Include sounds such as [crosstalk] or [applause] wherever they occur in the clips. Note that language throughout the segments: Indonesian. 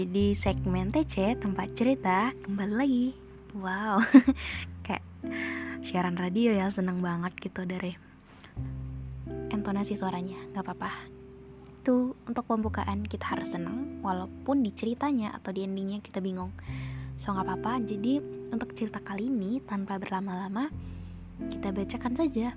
Jadi segmen TC tempat cerita kembali lagi. Wow, [laughs] kayak siaran radio ya seneng banget gitu dari intonasi suaranya. Gak apa-apa. Itu untuk pembukaan kita harus seneng walaupun di ceritanya atau di endingnya kita bingung. So gak apa-apa. Jadi untuk cerita kali ini tanpa berlama-lama kita bacakan saja.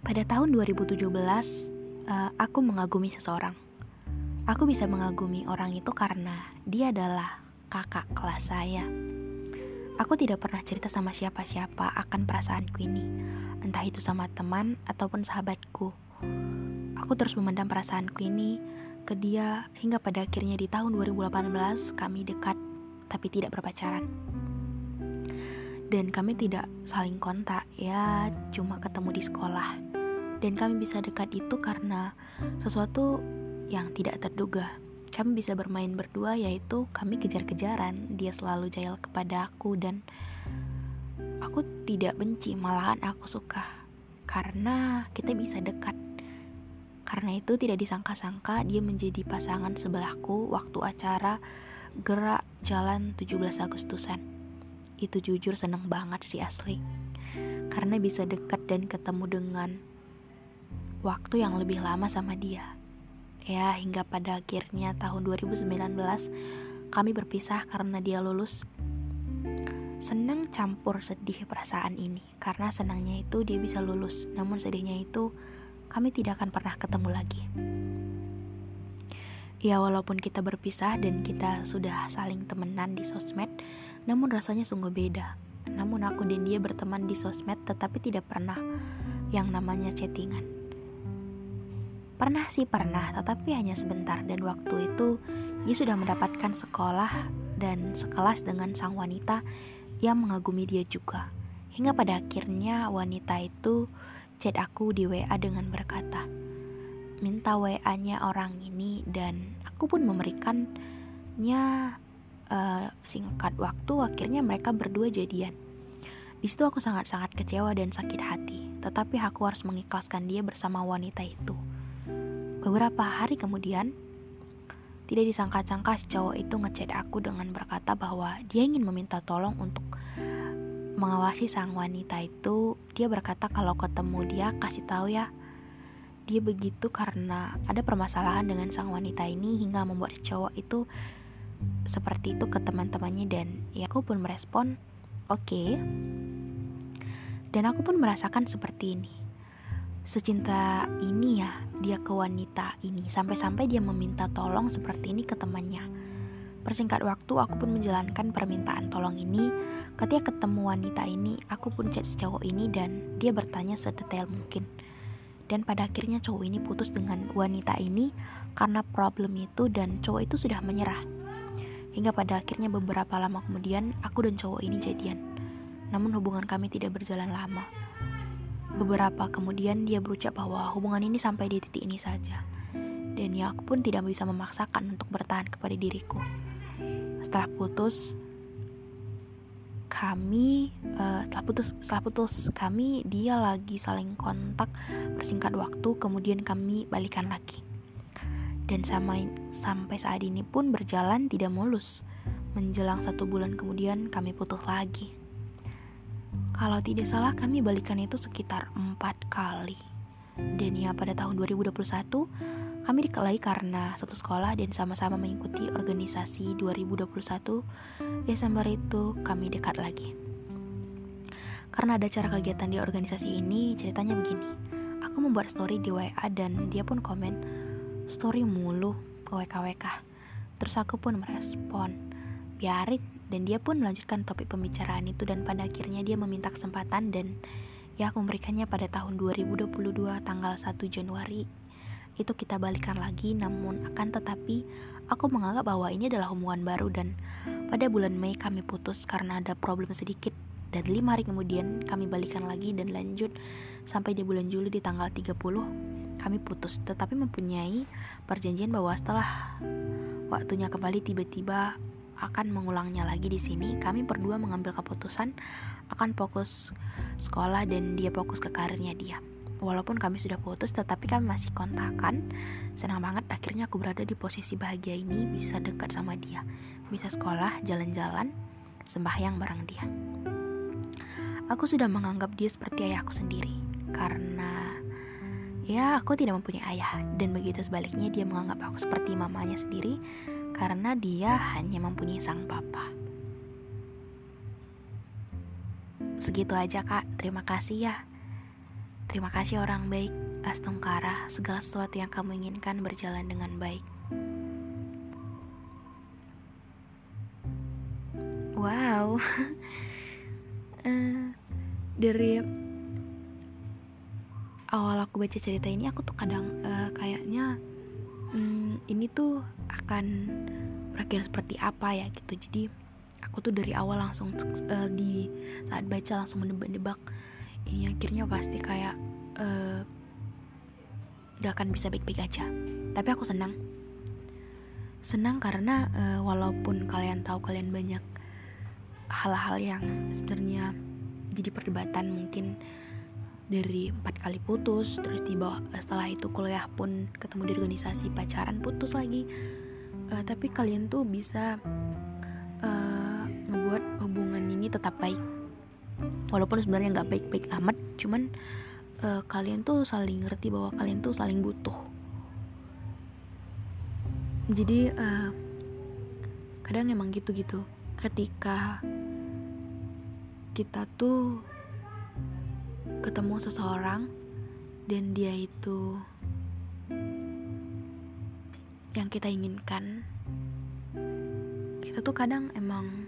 Pada tahun 2017, uh, eh, aku mengagumi seseorang Aku bisa mengagumi orang itu karena dia adalah kakak kelas saya. Aku tidak pernah cerita sama siapa-siapa akan perasaanku ini, entah itu sama teman ataupun sahabatku. Aku terus memendam perasaanku ini ke dia hingga pada akhirnya di tahun 2018 kami dekat tapi tidak berpacaran. Dan kami tidak saling kontak, ya cuma ketemu di sekolah. Dan kami bisa dekat itu karena sesuatu yang tidak terduga. Kami bisa bermain berdua yaitu kami kejar-kejaran. Dia selalu jahil kepada aku dan aku tidak benci, malahan aku suka. Karena kita bisa dekat. Karena itu tidak disangka-sangka dia menjadi pasangan sebelahku waktu acara gerak jalan 17 Agustusan. Itu jujur seneng banget sih asli. Karena bisa dekat dan ketemu dengan waktu yang lebih lama sama dia ya hingga pada akhirnya tahun 2019 kami berpisah karena dia lulus. Senang campur sedih perasaan ini karena senangnya itu dia bisa lulus. Namun sedihnya itu kami tidak akan pernah ketemu lagi. Ya walaupun kita berpisah dan kita sudah saling temenan di sosmed Namun rasanya sungguh beda. Namun aku dan dia berteman di sosmed tetapi tidak pernah yang namanya chattingan Pernah sih pernah, tetapi hanya sebentar dan waktu itu dia sudah mendapatkan sekolah dan sekelas dengan sang wanita yang mengagumi dia juga. Hingga pada akhirnya wanita itu chat aku di WA dengan berkata, minta WA-nya orang ini dan aku pun memberikannya uh, singkat waktu akhirnya mereka berdua jadian. Di situ aku sangat-sangat kecewa dan sakit hati, tetapi aku harus mengikhlaskan dia bersama wanita itu. Beberapa hari kemudian, tidak disangka-sangka si cowok itu ngechat aku dengan berkata bahwa dia ingin meminta tolong untuk mengawasi sang wanita itu. Dia berkata kalau ketemu dia kasih tahu ya. Dia begitu karena ada permasalahan dengan sang wanita ini hingga membuat si cowok itu seperti itu ke teman-temannya dan ya aku pun merespon oke. Okay. Dan aku pun merasakan seperti ini secinta ini ya dia ke wanita ini sampai-sampai dia meminta tolong seperti ini ke temannya. Persingkat waktu aku pun menjalankan permintaan tolong ini. Ketika ketemu wanita ini, aku pun chat cowok ini dan dia bertanya sedetail mungkin. Dan pada akhirnya cowok ini putus dengan wanita ini karena problem itu dan cowok itu sudah menyerah. Hingga pada akhirnya beberapa lama kemudian aku dan cowok ini jadian. Namun hubungan kami tidak berjalan lama. Beberapa kemudian dia berucap bahwa hubungan ini sampai di titik ini saja. Dan ya aku pun tidak bisa memaksakan untuk bertahan kepada diriku. Setelah putus, kami uh, setelah putus setelah putus kami dia lagi saling kontak bersingkat waktu kemudian kami balikan lagi dan sama sampai saat ini pun berjalan tidak mulus menjelang satu bulan kemudian kami putus lagi kalau tidak salah kami balikan itu sekitar empat kali. Dan ya pada tahun 2021 kami dikelahi karena satu sekolah dan sama-sama mengikuti organisasi 2021 Desember itu kami dekat lagi. Karena ada cara kegiatan di organisasi ini, ceritanya begini. Aku membuat story di WA dan dia pun komen, story mulu, WKWK. Terus aku pun merespon, biarin dan dia pun melanjutkan topik pembicaraan itu dan pada akhirnya dia meminta kesempatan dan ya aku memberikannya pada tahun 2022 tanggal 1 Januari. Itu kita balikan lagi namun akan tetapi aku menganggap bahwa ini adalah hubungan baru dan pada bulan Mei kami putus karena ada problem sedikit. Dan lima hari kemudian kami balikan lagi dan lanjut sampai di bulan Juli di tanggal 30 kami putus. Tetapi mempunyai perjanjian bahwa setelah waktunya kembali tiba-tiba akan mengulangnya lagi di sini. Kami berdua mengambil keputusan akan fokus sekolah dan dia fokus ke karirnya dia. Walaupun kami sudah putus, tetapi kami masih kontakan. Senang banget akhirnya aku berada di posisi bahagia ini, bisa dekat sama dia, bisa sekolah, jalan-jalan, sembahyang bareng dia. Aku sudah menganggap dia seperti ayahku sendiri, karena ya aku tidak mempunyai ayah, dan begitu sebaliknya dia menganggap aku seperti mamanya sendiri, karena dia hanya mempunyai sang papa. Segitu aja kak, terima kasih ya. Terima kasih orang baik, Astungkara, segala sesuatu yang kamu inginkan berjalan dengan baik. Wow, uh, [laughs] dari awal aku baca cerita ini aku tuh kadang uh, kayaknya um, ini tuh akan berakhir seperti apa ya gitu. Jadi aku tuh dari awal langsung uh, di saat baca langsung menebak-nebak ini akhirnya pasti kayak uh, gak akan bisa baik-baik aja. Tapi aku senang. Senang karena uh, walaupun kalian tahu kalian banyak hal-hal yang sebenarnya jadi perdebatan mungkin dari empat kali putus terus di bawah setelah itu kuliah pun ketemu di organisasi pacaran putus lagi. Uh, tapi kalian tuh bisa uh, ngebuat hubungan ini tetap baik. Walaupun sebenarnya nggak baik-baik amat cuman uh, kalian tuh saling ngerti bahwa kalian tuh saling butuh. Jadi uh, kadang emang gitu-gitu. Ketika kita tuh ketemu seseorang dan dia itu yang kita inginkan. Kita tuh kadang emang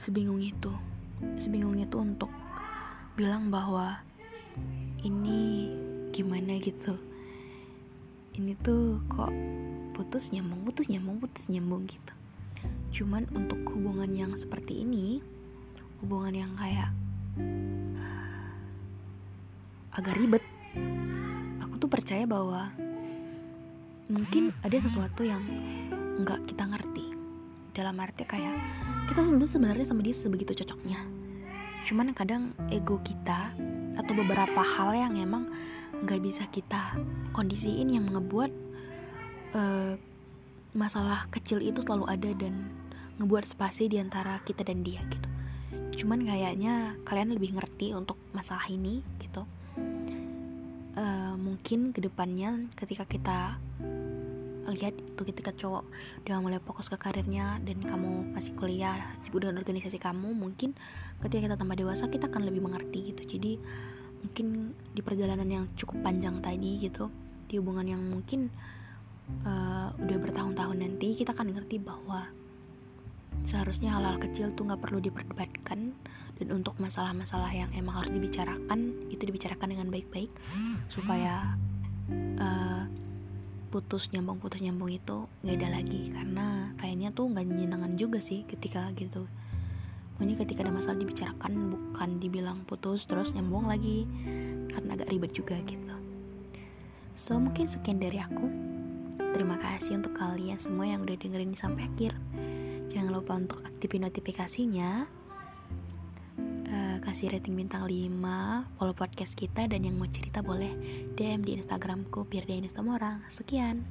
sebingung itu sebingung itu untuk bilang bahwa ini gimana gitu. Ini tuh kok putus nyambung putus nyambung putus nyambung gitu. Cuman untuk hubungan yang seperti ini hubungan yang kayak agak ribet. Aku tuh percaya bahwa mungkin ada sesuatu yang nggak kita ngerti. Dalam arti kayak kita sebenarnya sama dia sebegitu cocoknya. Cuman kadang ego kita atau beberapa hal yang emang nggak bisa kita kondisiin yang ngebuat uh, masalah kecil itu selalu ada dan ngebuat spasi di antara kita dan dia gitu. Cuman kayaknya kalian lebih ngerti untuk masalah ini gitu mungkin ke depannya ketika kita lihat itu ketika cowok udah mulai fokus ke karirnya dan kamu masih kuliah sibuk dengan organisasi kamu mungkin ketika kita tambah dewasa kita akan lebih mengerti gitu. Jadi mungkin di perjalanan yang cukup panjang tadi gitu di hubungan yang mungkin uh, udah bertahun-tahun nanti kita akan ngerti bahwa seharusnya hal-hal kecil tuh nggak perlu diperdebatkan. Dan untuk masalah-masalah yang emang harus dibicarakan itu dibicarakan dengan baik-baik. Supaya uh, putus nyambung putus nyambung itu nggak ada lagi. Karena kayaknya tuh nggak nyenangan juga sih ketika gitu. Pokoknya ketika ada masalah dibicarakan bukan dibilang putus terus nyambung lagi. Karena agak ribet juga gitu. So mungkin sekian dari aku. Terima kasih untuk kalian semua yang udah dengerin sampai akhir jangan lupa untuk aktifin notifikasinya. Kasih rating bintang 5 follow podcast kita dan yang mau cerita boleh DM di Instagramku biar dia semua orang sekian